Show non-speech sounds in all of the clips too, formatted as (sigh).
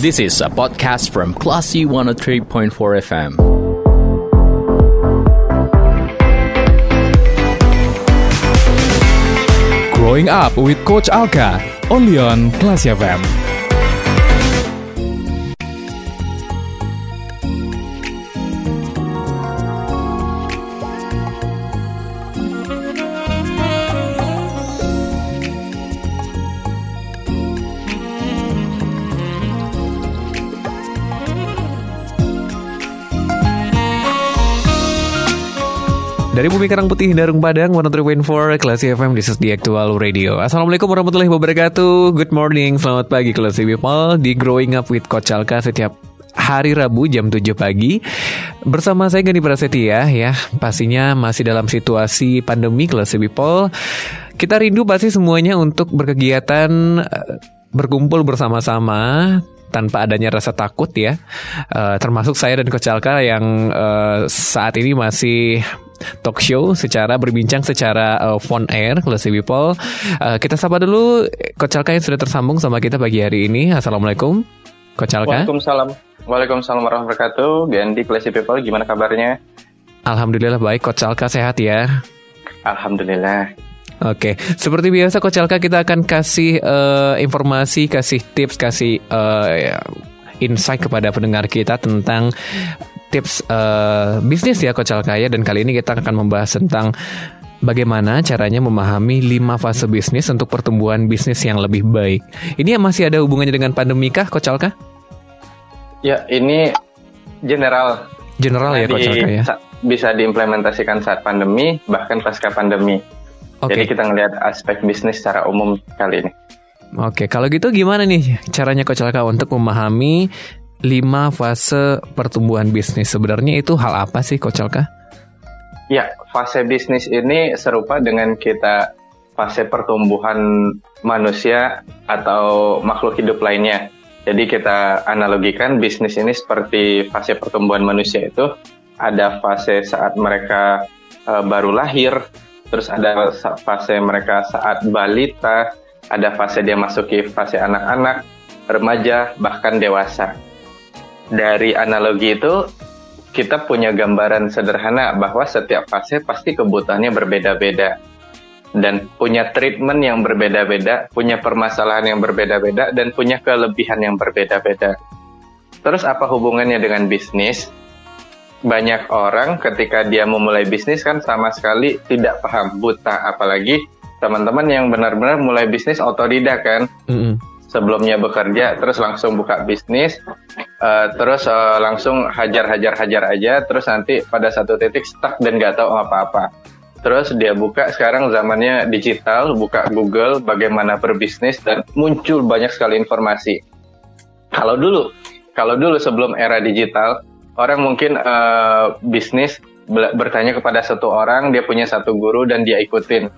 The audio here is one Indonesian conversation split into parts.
This is a podcast from Classy 103.4 FM. Growing Up with Coach Alka, only on Classy FM. Dari Bumi Karang Putih, Darung Padang, 103.4, Classy FM, this is the actual radio. Assalamualaikum warahmatullahi wabarakatuh. Good morning, selamat pagi Classy People di Growing Up with Coach Alka setiap hari Rabu jam 7 pagi. Bersama saya Gani Prasetya ya, pastinya masih dalam situasi pandemi Classy People. Kita rindu pasti semuanya untuk berkegiatan eh, berkumpul bersama-sama tanpa adanya rasa takut ya. Uh, termasuk saya dan Coach Alka yang uh, saat ini masih talk show secara berbincang secara uh, phone air Classy People. Uh, kita sapa dulu Coach Alka yang sudah tersambung sama kita pagi hari ini. Assalamualaikum. Coach Alka. Waalaikumsalam. Waalaikumsalam warahmatullahi wabarakatuh. Gandhi Classy People, gimana kabarnya? Alhamdulillah baik. Coach Alka sehat ya. Alhamdulillah. Oke, seperti biasa Coach Alka kita akan kasih uh, informasi, kasih tips, kasih uh, insight kepada pendengar kita tentang tips uh, bisnis ya Coach Alka ya. Dan kali ini kita akan membahas tentang bagaimana caranya memahami lima fase bisnis untuk pertumbuhan bisnis yang lebih baik. Ini yang masih ada hubungannya dengan pandemi kah Coach Alka? Ya, ini general. General ya Coach Alka ya. Bisa diimplementasikan saat pandemi, bahkan pasca pandemi. Oke. Jadi kita ngelihat aspek bisnis secara umum kali ini. Oke, kalau gitu gimana nih caranya Coach Alka untuk memahami lima fase pertumbuhan bisnis? Sebenarnya itu hal apa sih Coach Alka? Ya, fase bisnis ini serupa dengan kita fase pertumbuhan manusia atau makhluk hidup lainnya. Jadi kita analogikan bisnis ini seperti fase pertumbuhan manusia itu ada fase saat mereka uh, baru lahir, terus ada fase mereka saat balita, ada fase dia masuki fase anak-anak, remaja, bahkan dewasa. Dari analogi itu, kita punya gambaran sederhana bahwa setiap fase pasti kebutuhannya berbeda-beda. Dan punya treatment yang berbeda-beda, punya permasalahan yang berbeda-beda, dan punya kelebihan yang berbeda-beda. Terus apa hubungannya dengan bisnis? banyak orang ketika dia memulai bisnis kan sama sekali tidak paham buta apalagi teman-teman yang benar-benar mulai bisnis otodidak kan mm-hmm. Sebelumnya bekerja terus langsung buka bisnis uh, terus uh, langsung hajar-hajar hajar aja terus nanti pada satu titik stuck dan nggak tahu apa-apa terus dia buka sekarang zamannya digital buka Google bagaimana berbisnis dan muncul banyak sekali informasi kalau dulu kalau dulu sebelum era digital orang mungkin uh, bisnis bertanya kepada satu orang, dia punya satu guru dan dia ikutin.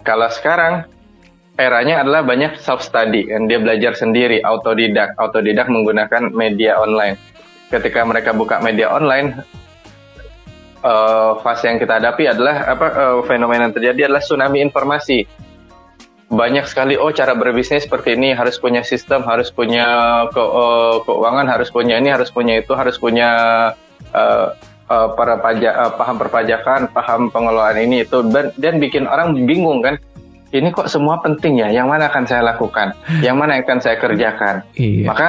Kalau sekarang eranya adalah banyak self study dan dia belajar sendiri, autodidak, autodidak menggunakan media online. Ketika mereka buka media online, uh, fase yang kita hadapi adalah apa uh, fenomena yang terjadi adalah tsunami informasi. Banyak sekali oh cara berbisnis seperti ini harus punya sistem harus punya ke, uh, keuangan harus punya ini harus punya itu harus punya uh, uh, para pajak uh, paham perpajakan paham pengelolaan ini itu. Dan dan bikin orang bingung kan ini kok semua penting ya? Yang mana akan saya lakukan? Yang mana akan saya kerjakan? Iya. maka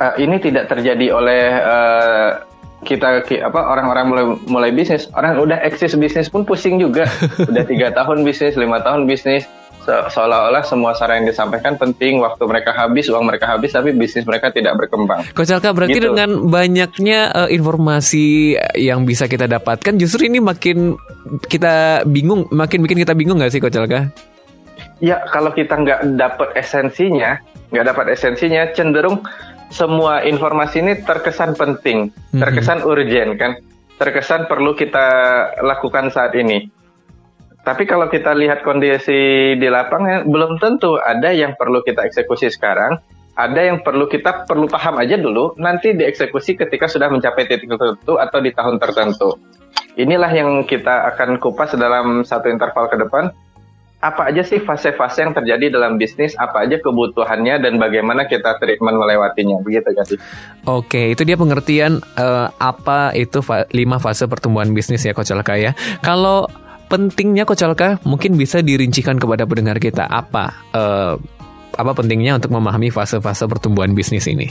uh, ini tidak terjadi oleh uh, kita apa orang-orang mulai mulai bisnis. Orang udah eksis bisnis pun pusing juga. (laughs) Udah tiga tahun bisnis lima tahun bisnis seolah-olah semua saran yang disampaikan penting, waktu mereka habis, uang mereka habis, tapi bisnis mereka tidak berkembang. Coach Alka, berarti gitu. dengan banyaknya uh, informasi yang bisa kita dapatkan, justru ini makin kita bingung, makin bikin kita bingung nggak sih Coach Alka? Ya, kalau kita nggak dapat esensinya, nggak dapat esensinya, cenderung semua informasi ini terkesan penting, mhm. terkesan mm -hmm. urgent kan, terkesan perlu kita lakukan saat ini. Tapi kalau kita lihat kondisi di lapangan, belum tentu ada yang perlu kita eksekusi sekarang, ada yang perlu kita perlu paham aja dulu, nanti dieksekusi ketika sudah mencapai titik tertentu atau di tahun tertentu. Inilah yang kita akan kupas dalam satu interval ke depan. apa aja sih fase-fase yang terjadi dalam bisnis, apa aja kebutuhannya dan bagaimana kita treatment melewatinya, begitu kan sih? Oke, itu dia pengertian uh, apa itu fa lima fase pertumbuhan bisnis ya Coach Alka ya. Kalau pentingnya Coach Alka mungkin bisa dirincikan kepada pendengar kita apa uh, apa pentingnya untuk memahami fase-fase pertumbuhan bisnis ini?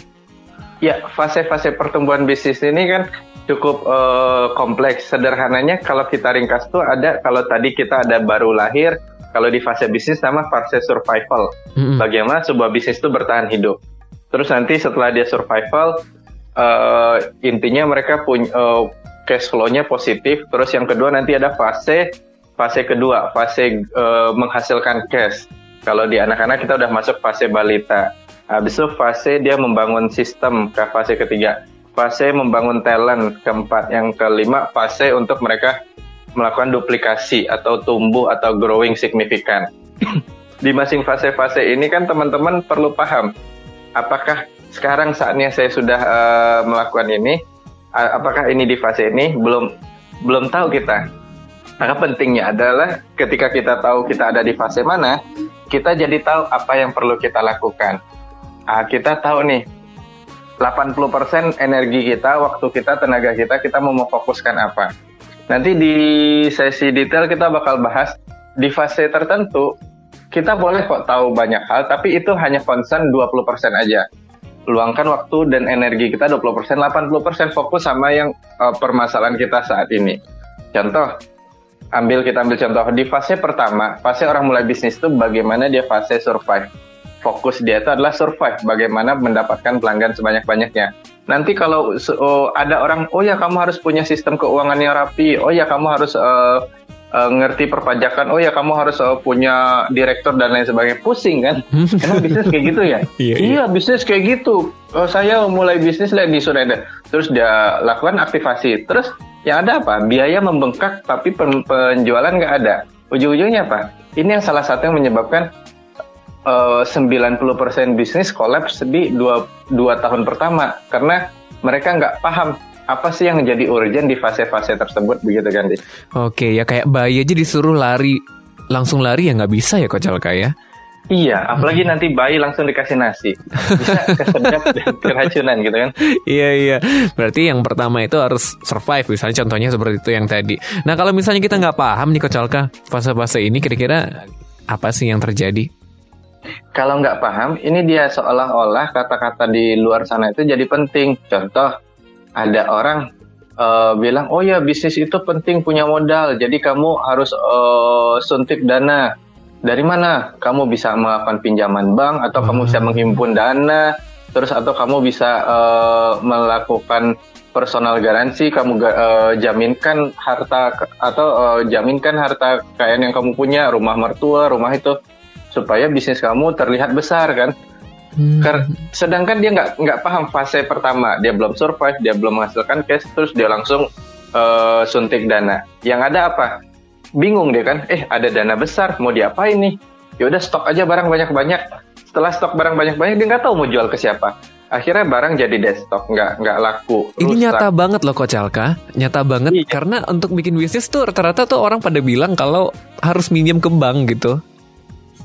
Ya, fase-fase pertumbuhan bisnis ini kan cukup uh, kompleks. Sederhananya kalau kita ringkas tuh ada kalau tadi kita ada baru lahir, kalau di fase bisnis sama fase survival. Mm-hmm. Bagaimana sebuah bisnis itu bertahan hidup. Terus nanti setelah dia survival, uh, intinya mereka punya uh, cash flow-nya positif. Terus yang kedua nanti ada fase fase kedua, fase uh, menghasilkan cash. Kalau di anak-anak kita udah masuk fase balita. Habis itu fase dia membangun sistem ke fase ketiga. Fase membangun talent keempat. Yang kelima fase untuk mereka melakukan duplikasi atau tumbuh atau growing signifikan. (coughs) Di masing fase-fase ini kan teman-teman perlu paham apakah sekarang saatnya saya sudah uh, melakukan ini, apakah ini di fase ini belum belum tahu kita. Maka pentingnya adalah ketika kita tahu kita ada di fase mana, kita jadi tahu apa yang perlu kita lakukan. Uh, kita tahu nih 80% energi kita, waktu kita, tenaga kita, kita mau memfokuskan apa Nanti di sesi detail kita bakal bahas di fase tertentu kita boleh kok tahu banyak hal tapi itu hanya concern 20% aja. Luangkan waktu dan energi kita 20%, 80% fokus sama yang uh, permasalahan kita saat ini. Contoh, ambil kita ambil contoh. Di fase pertama, fase orang mulai bisnis itu bagaimana dia fase survive. Fokus dia itu adalah survive, bagaimana mendapatkan pelanggan sebanyak-banyaknya. Nanti kalau oh, ada orang oh ya kamu harus punya sistem keuangan yang rapi. Oh ya kamu harus uh, uh, ngerti perpajakan. Oh ya kamu harus uh, punya direktur dan lain sebagainya. Pusing kan? (laughs) Karena bisnis kayak gitu ya? Iya, iya. iya bisnis kayak gitu. Oh, saya mulai bisnis lihat di Sureda terus dia lakukan aktivasi. Terus yang ada apa? Biaya membengkak tapi penjualan nggak ada. Ujung-ujungnya apa? Ini yang salah satu yang menyebabkan uh, 90% bisnis kolaps di dua, dua tahun pertama. Karena mereka nggak paham apa sih yang menjadi urgent di fase-fase tersebut begitu kan Oke ya kayak bayi aja disuruh lari. Langsung lari ya nggak bisa ya Coach Alka ya? Iya, apalagi nanti bayi langsung dikasih nasi, bisa (laughs) kesedap dan keracunan gitu kan? Iya iya, berarti yang pertama itu harus survive, misalnya contohnya seperti itu yang tadi. Nah kalau misalnya kita nggak paham nih Coach Alka, fase-fase ini kira-kira apa sih yang terjadi? kalau nggak paham, ini dia seolah-olah kata-kata di luar sana itu jadi penting. Contoh, ada orang uh, bilang, oh ya bisnis itu penting punya modal, jadi kamu harus uh, suntik dana. Dari mana? Kamu bisa melakukan pinjaman bank, atau hmm. kamu bisa hmm. menghimpun dana, terus atau kamu bisa uh, melakukan personal garansi, kamu uh, jaminkan harta atau uh, jaminkan harta kekayaan yang kamu punya, rumah mertua, rumah itu supaya bisnis kamu terlihat besar kan. Hmm. Sedangkan dia nggak nggak paham fase pertama, dia belum survive, dia belum menghasilkan cash, terus dia langsung uh, suntik dana. Yang ada apa? Bingung dia kan, eh ada dana besar, mau diapain nih? Ya udah stok aja barang banyak-banyak. Setelah stok barang banyak-banyak, dia nggak tahu mau jual ke siapa. Akhirnya barang jadi desktop, nggak nggak laku. Rusak. Ini nyata banget loh Coach Alka, nyata banget iya. karena untuk bikin bisnis tuh rata-rata tuh orang pada bilang kalau harus minjem ke bank gitu.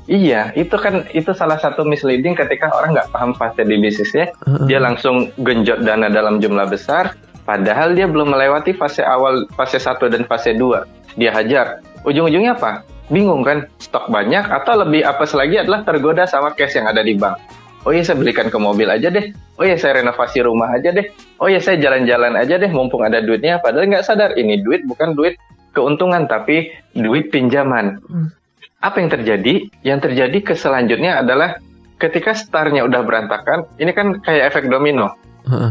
Iya, itu kan itu salah satu misleading ketika orang nggak paham fase di bisnisnya, uh-uh. dia langsung genjot dana dalam jumlah besar, padahal dia belum melewati fase awal, fase 1 dan fase 2. Dia hajar. Ujung-ujungnya apa? Bingung kan? Stok banyak atau lebih apa lagi adalah tergoda sama cash yang ada di bank. Oh iya saya belikan ke mobil aja deh. Oh iya saya renovasi rumah aja deh. Oh iya saya jalan-jalan aja deh mumpung ada duitnya. Padahal nggak sadar ini duit bukan duit keuntungan tapi duit pinjaman. Hmm apa yang terjadi? Yang terjadi ke selanjutnya adalah ketika startnya udah berantakan, ini kan kayak efek domino.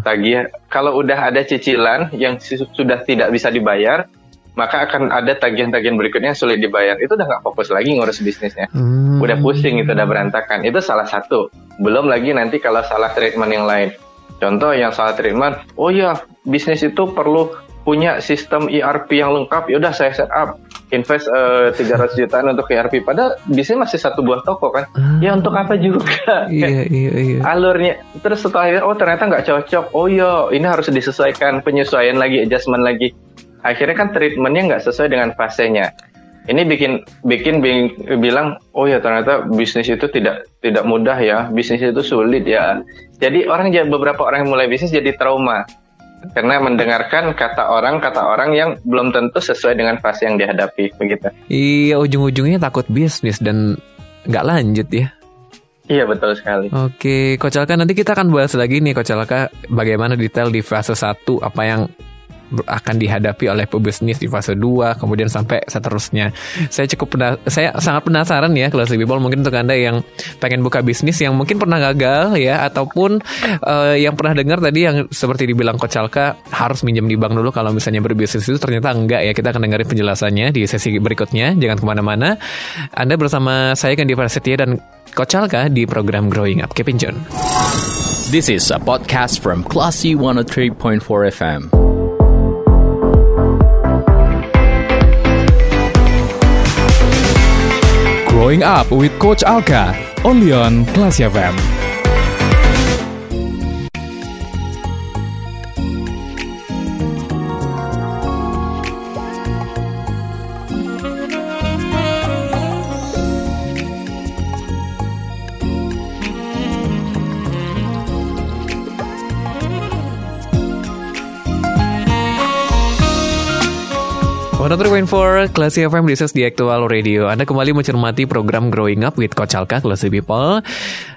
Tagih, kalau udah ada cicilan yang sudah tidak bisa dibayar, maka akan ada tagihan-tagihan berikutnya yang sulit dibayar. Itu udah nggak fokus lagi ngurus bisnisnya. Hmm. Udah pusing, itu udah berantakan. Itu salah satu. Belum lagi nanti kalau salah treatment yang lain. Contoh yang salah treatment, oh ya bisnis itu perlu punya sistem ERP yang lengkap. Ya udah saya set up invest uh, eh, 300 jutaan untuk ERP padahal bisnis masih satu buah toko kan ah. ya untuk apa juga (laughs) iya, iya, iya. alurnya terus setelah oh ternyata nggak cocok oh iya ini harus disesuaikan penyesuaian lagi adjustment lagi akhirnya kan treatmentnya nggak sesuai dengan fasenya Ini bikin bikin bing- bilang oh ya ternyata bisnis itu tidak tidak mudah ya, bisnis itu sulit ya. Jadi orang beberapa orang yang mulai bisnis jadi trauma karena mendengarkan kata orang kata orang yang belum tentu sesuai dengan fase yang dihadapi begitu. Iya, ujung-ujungnya takut bisnis dan nggak lanjut ya. Iya betul sekali. Oke, Coach Alka nanti kita akan bahas lagi nih Coach Alka bagaimana detail di fase 1 apa yang akan dihadapi oleh pebisnis di fase 2 kemudian sampai seterusnya. Saya cukup saya sangat penasaran ya kalau people mungkin untuk Anda yang pengen buka bisnis yang mungkin pernah gagal ya ataupun eh, yang pernah dengar tadi yang seperti dibilang Coach Alka harus minjem di bank dulu kalau misalnya berbisnis itu ternyata enggak ya. Kita akan dengerin penjelasannya di sesi berikutnya. Jangan ke mana-mana. Anda bersama saya Kandi Prasetya dan Coach Alka di program Growing Up. Keep in tune. This is a podcast from Classy 103.4 FM. Growing Up with Coach Alka, only on Class FM. For Classy FM, this is the Actual Radio. Anda kembali mencermati program Growing Up with Coach Alka, Classy People.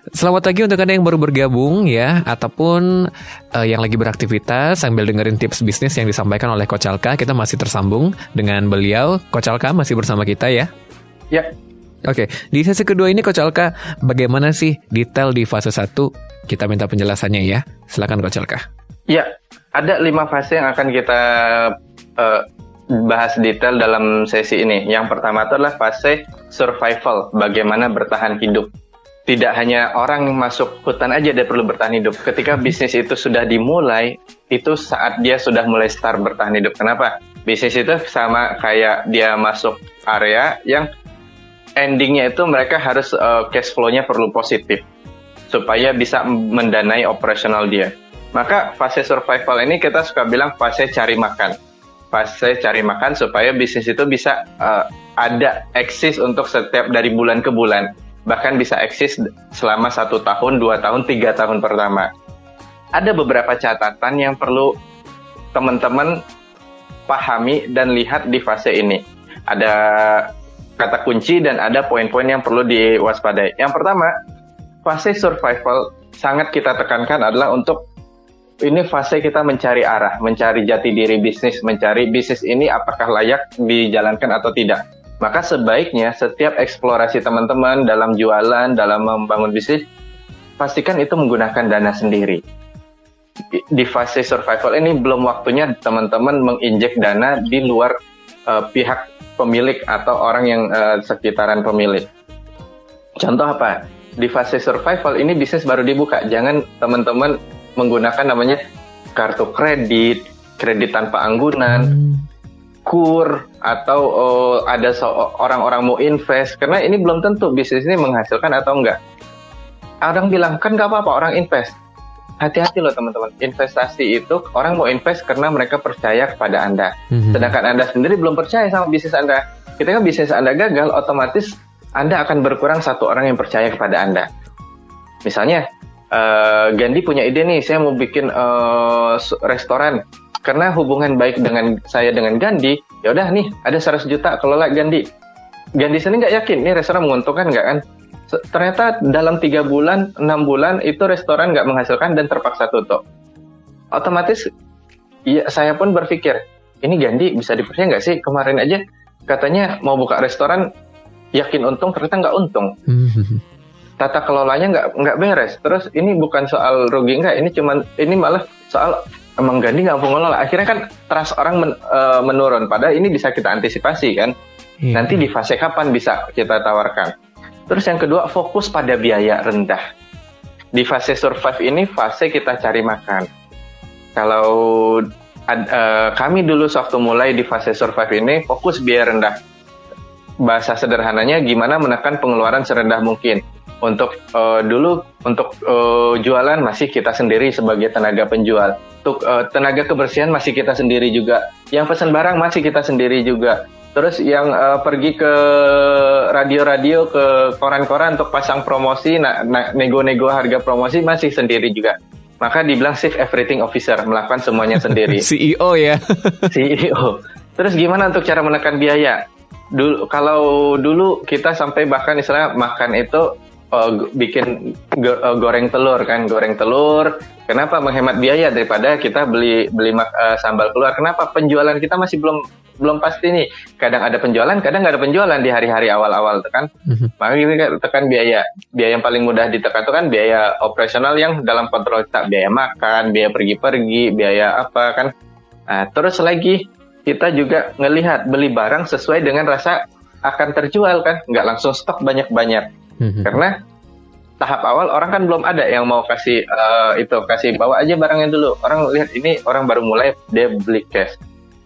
Selamat pagi untuk Anda yang baru bergabung ya, ataupun eh, yang lagi beraktivitas sambil dengerin tips bisnis yang disampaikan oleh Coach Alka. Kita masih tersambung dengan beliau. Coach Alka masih bersama kita ya. Ya, Oke, di sesi kedua ini Coach Alka, bagaimana sih detail di fase 1? Kita minta penjelasannya ya. Silakan Coach Alka. ya ada lima fase yang akan kita eh, bahas detail dalam sesi ini. Yang pertama itu adalah fase survival, bagaimana bertahan hidup. Tidak hanya orang masuk hutan aja dia perlu bertahan hidup. Ketika bisnis itu sudah dimulai, itu saat dia sudah mulai start bertahan hidup. Kenapa? Bisnis itu sama kayak dia masuk area yang endingnya itu mereka harus eh, cash flow-nya perlu positif supaya bisa mendanai operasional dia. Maka fase survival ini kita suka bilang fase cari makan. Fase cari makan supaya bisnis itu bisa eh, ada eksis untuk setiap dari bulan ke bulan. Bahkan bisa eksis selama satu tahun, dua tahun, tiga tahun pertama. Ada beberapa catatan yang perlu teman-teman pahami dan lihat di fase ini. Ada kata kunci dan ada poin-poin yang perlu diwaspadai. Yang pertama, fase survival sangat kita tekankan adalah untuk ini fase kita mencari arah, mencari jati diri bisnis, mencari bisnis ini apakah layak dijalankan atau tidak. Maka sebaiknya setiap eksplorasi teman-teman dalam jualan, dalam membangun bisnis, pastikan itu menggunakan dana sendiri. Di- fase survival ini belum waktunya teman-teman menginjek dana di luar eh, pihak pemilik atau orang yang eh, sekitaran pemilik. Contoh apa? Di fase survival ini bisnis baru dibuka. Jangan teman-teman menggunakan namanya kartu kredit, kredit tanpa anggunan, kur atau oh, ada so- orang-orang mau invest karena ini belum tentu bisnis ini menghasilkan atau enggak. Orang bilang kan nggak apa-apa orang invest. Hati-hati loh teman-teman. Investasi itu orang mau invest karena mereka percaya kepada Anda. Mhm. Sedangkan Anda sendiri belum percaya sama bisnis Anda. Ketika bisnis Anda gagal, otomatis Anda akan berkurang satu orang yang percaya kepada Anda. Misalnya, eh, Gandhi punya ide nih, saya mau bikin s- restoran. Karena hubungan baik dengan saya dengan Gandhi, ya udah nih, ada 100 juta kelola Gandhi. Gandhi sendiri nggak yakin, ini restoran menguntungkan nggak kan? Ternyata dalam tiga bulan, enam bulan itu restoran nggak menghasilkan dan terpaksa tutup. Otomatis, ya, saya pun berpikir, ini Gandhi bisa dipercaya nggak sih? Kemarin aja katanya mau buka restoran, yakin untung, ternyata nggak untung Mhm. Tata kelolanya nggak nggak beres. Terus ini bukan soal rugi nggak, ini cuman ini malah soal emang Gandhi nggak pengelola. Akhirnya kan trust orang men- eh, menurun. Padahal ini bisa kita antisipasi kan. Iya. Nanti di fase kapan bisa kita tawarkan. Terus yang kedua fokus pada biaya rendah. Di fase survive ini fase kita cari makan. Kalau ad- eh, kami dulu waktu mulai di fase survive ini fokus biaya rendah. Bahasa sederhananya gimana menekan pengeluaran serendah mungkin. Untuk eh, dulu untuk eh, jualan masih kita sendiri sebagai tenaga penjual. Untuk eh, tenaga kebersihan masih kita sendiri juga. Yang pesan barang masih kita sendiri juga. Terus yang uh, pergi ke radio-radio, ke koran-koran untuk pasang promosi, nah, nah, nego-nego harga promosi masih sendiri juga. Maka dibilang chief everything officer, melakukan semuanya sendiri. (laughs) CEO ya. (laughs) CEO. Terus gimana untuk cara menekan biaya? Dulu kalau dulu kita sampai bahkan istilah makan itu uh, bikin go, uh, goreng telur kan, goreng telur. Kenapa menghemat biaya daripada kita beli beli uh, sambal keluar? Kenapa penjualan kita masih belum belum pasti nih. Kadang ada penjualan, kadang nggak ada penjualan di hari-hari awal-awal kan. Mm-hmm. Maka kita tekan biaya. Biaya yang paling mudah ditekan itu kan biaya operasional yang dalam kontrol kita. Biaya makan, biaya pergi-pergi, biaya apa kan. Nah, terus lagi kita juga ngelihat beli barang sesuai dengan rasa akan terjual kan. Nggak langsung stok banyak-banyak. Mm-hmm. Karena tahap awal orang kan belum ada yang mau kasih uh, itu kasih bawa aja barangnya dulu. Orang lihat ini orang baru mulai dia beli cash.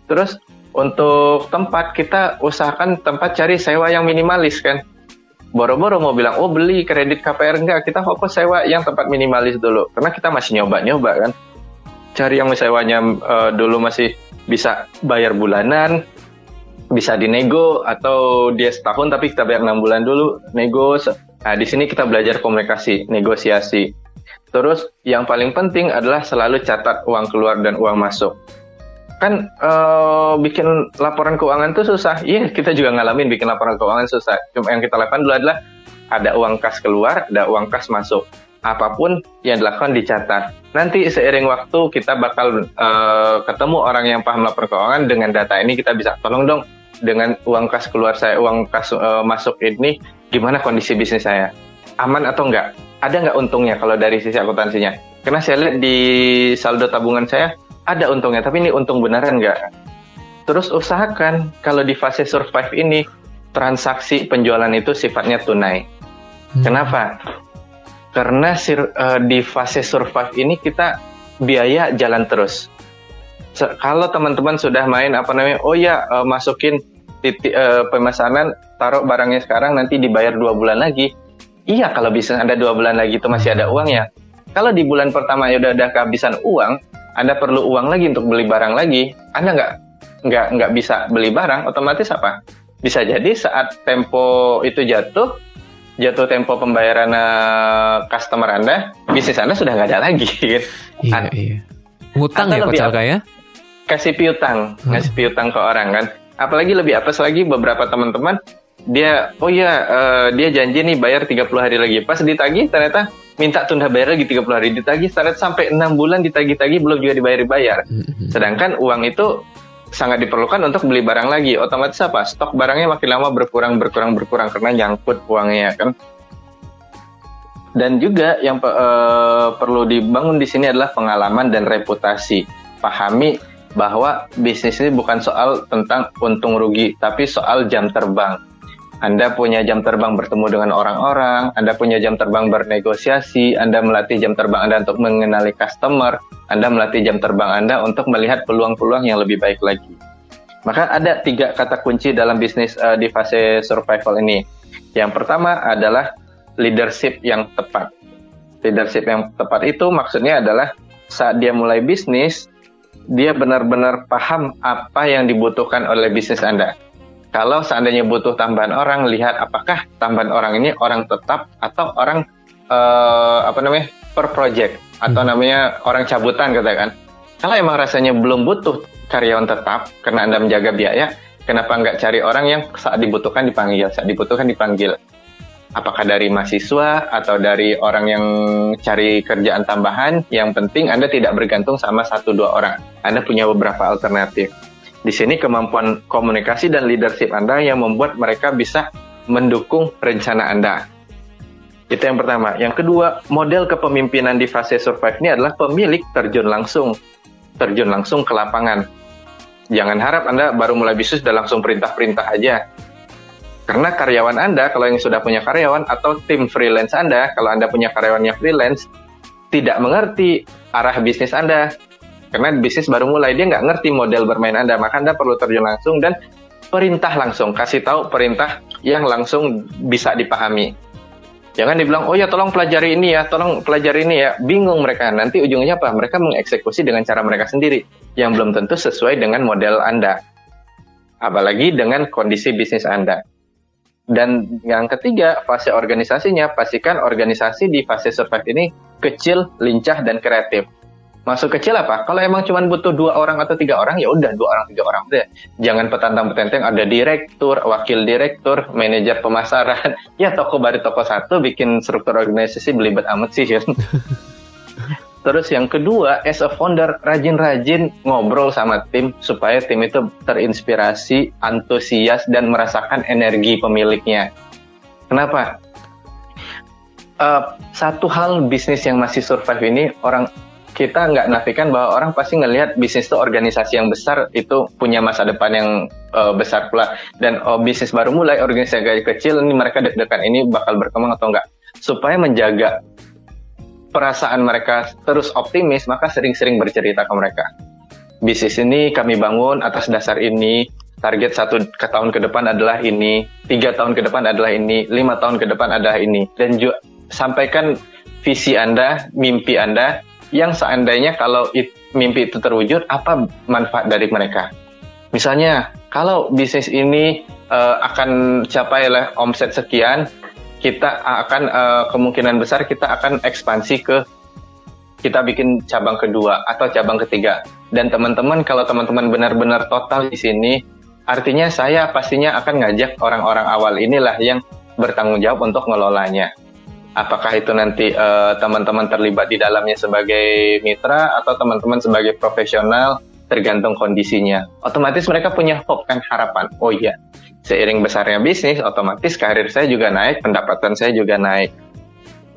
Terus untuk tempat kita usahakan tempat cari sewa yang minimalis kan. Boro-boro mau bilang oh beli kredit KPR enggak kita fokus sewa yang tempat minimalis dulu. Karena kita masih nyoba-nyoba kan. Cari yang sewanya uh, dulu masih bisa bayar bulanan bisa dinego atau dia setahun tapi kita bayar enam bulan dulu nego nah di sini kita belajar komunikasi negosiasi terus yang paling penting adalah selalu catat uang keluar dan uang masuk kan uh, bikin laporan keuangan itu susah. Iya, kita juga ngalamin bikin laporan keuangan susah. Cuma yang kita lakukan dulu adalah ada uang kas keluar, ada uang kas masuk. Apa pun yang dilakukan dicatat. Nanti seiring waktu kita bakal uh, ketemu orang yang paham laporan keuangan dengan data ini kita bisa tolong dong dengan uang kas keluar saya, uang kas uh, masuk ini gimana kondisi bisnis saya? Aman atau enggak? Ada nggak untungnya kalau dari sisi akuntansinya? Karena saya lihat di saldo tabungan saya ada untungnya, tapi ini untung beneran nggak? Terus usahakan kalau di fase survive ini transaksi penjualan itu sifatnya tunai. Hmm. Kenapa? Karena sir, uh, di fase survive ini kita biaya jalan terus. Kalau teman-teman sudah main apa namanya, oh ya uh, masukin titik uh, pemesanan, taruh barangnya sekarang nanti dibayar dua bulan lagi. Iya kalau bisa ada dua bulan lagi itu masih ada uangnya. Kalau di bulan pertama ya udah ada kehabisan uang, anda perlu uang lagi untuk beli barang lagi, Anda nggak nggak nggak bisa beli barang, otomatis apa? Bisa jadi saat tempo itu jatuh, jatuh tempo pembayaran uh, customer Anda, bisnis Anda sudah nggak ada lagi. Iya, iya. Ngutang ya Alka ya? Kasih piutang, hmm. ngasih piutang ke orang kan. Apalagi lebih apa lagi beberapa teman-teman dia oh ya uh, dia janji nih bayar 30 hari lagi. Pas ditagih ternyata minta tunda bayar lagi 30 hari ditagih syarat sampai enam bulan ditagih-tagih belum juga dibayar-bayar. Mm-hmm. Sedangkan uang itu sangat diperlukan untuk beli barang lagi. Otomatis apa? Stok barangnya makin lama berkurang berkurang berkurang karena nyangkut uangnya kan. Dan juga yang uh, perlu dibangun di sini adalah pengalaman dan reputasi. Pahami bahwa bisnis ini bukan soal tentang untung rugi, tapi soal jam terbang anda punya jam terbang bertemu dengan orang-orang, Anda punya jam terbang bernegosiasi, Anda melatih jam terbang Anda untuk mengenali customer, Anda melatih jam terbang Anda untuk melihat peluang-peluang yang lebih baik lagi. Maka ada tiga kata kunci dalam bisnis uh, di fase survival ini. Yang pertama adalah leadership yang tepat. Leadership yang tepat itu maksudnya adalah saat dia mulai bisnis, dia benar-benar paham apa yang dibutuhkan oleh bisnis Anda kalau seandainya butuh tambahan orang, lihat apakah tambahan orang ini orang tetap atau orang uh, apa namanya per project atau hmm. namanya orang cabutan katakan. Kalau emang rasanya belum butuh karyawan tetap karena anda menjaga biaya, kenapa nggak cari orang yang saat dibutuhkan dipanggil, saat dibutuhkan dipanggil? Apakah dari mahasiswa atau dari orang yang cari kerjaan tambahan? Yang penting Anda tidak bergantung sama satu dua orang. Anda punya beberapa alternatif. Di sini kemampuan komunikasi dan leadership Anda yang membuat mereka bisa mendukung rencana Anda. Itu yang pertama. Yang kedua, model kepemimpinan di fase survive ini adalah pemilik terjun langsung. Terjun langsung ke lapangan. Jangan harap Anda baru mulai bisnis dan langsung perintah-perintah aja. Karena karyawan Anda, kalau yang sudah punya karyawan, atau tim freelance Anda, kalau Anda punya karyawan yang freelance, tidak mengerti arah bisnis Anda, karena bisnis baru mulai, dia nggak ngerti model bermain Anda, maka Anda perlu terjun langsung dan perintah langsung, kasih tahu perintah yang langsung bisa dipahami. Jangan dibilang, oh ya tolong pelajari ini ya, tolong pelajari ini ya. Bingung mereka. Nanti ujungnya apa? Mereka mengeksekusi dengan cara mereka sendiri. Yang belum tentu sesuai dengan model Anda. apalagi dengan kondisi bisnis Anda. Dan yang ketiga, fase organisasinya, pastikan organisasi di fase survive ini kecil, lincah, dan kreatif. Masuk kecil apa? Kalau emang cuma butuh dua orang atau tiga orang, ya udah dua orang tiga orang deh. Jangan petantang petenteng ada direktur, wakil direktur, manajer pemasaran. (laughs) Ya toko baru toko satu bikin struktur organisasi belibet amat sih. (laughs) Terus yang kedua, as a founder, rajin-rajin ngobrol sama tim supaya tim itu terinspirasi, antusias, dan merasakan energi pemiliknya. Kenapa? Uh, satu hal bisnis yang masih survive ini, orang kita nggak nafikan bahwa orang pasti ngelihat bisnis itu organisasi yang besar itu punya masa depan yang uh, besar pula dan oh, bisnis baru mulai organisasi kecil ini mereka deg-degan ini bakal berkembang atau enggak supaya menjaga perasaan mereka terus optimis, maka sering-sering bercerita ke mereka. Bisnis ini kami bangun atas dasar ini, target satu ke tahun ke depan adalah ini, tiga tahun ke depan adalah ini, lima tahun ke depan adalah ini, dan juga sampaikan visi Anda, mimpi Anda, yang seandainya kalau it, mimpi itu terwujud, apa manfaat dari mereka. Misalnya, kalau bisnis ini uh, akan capai omset sekian, kita akan uh, kemungkinan besar kita akan ekspansi ke kita bikin cabang kedua atau cabang ketiga. Dan teman-teman kalau teman-teman benar-benar total di sini, artinya saya pastinya akan ngajak orang-orang awal inilah yang bertanggung jawab untuk ngelolanya. Apakah itu nanti uh, teman-teman terlibat di dalamnya sebagai mitra atau teman-teman sebagai profesional tergantung kondisinya. Otomatis mereka punya hope kan harapan. Oh iya, seiring besarnya bisnis, otomatis karir saya juga naik, pendapatan saya juga naik.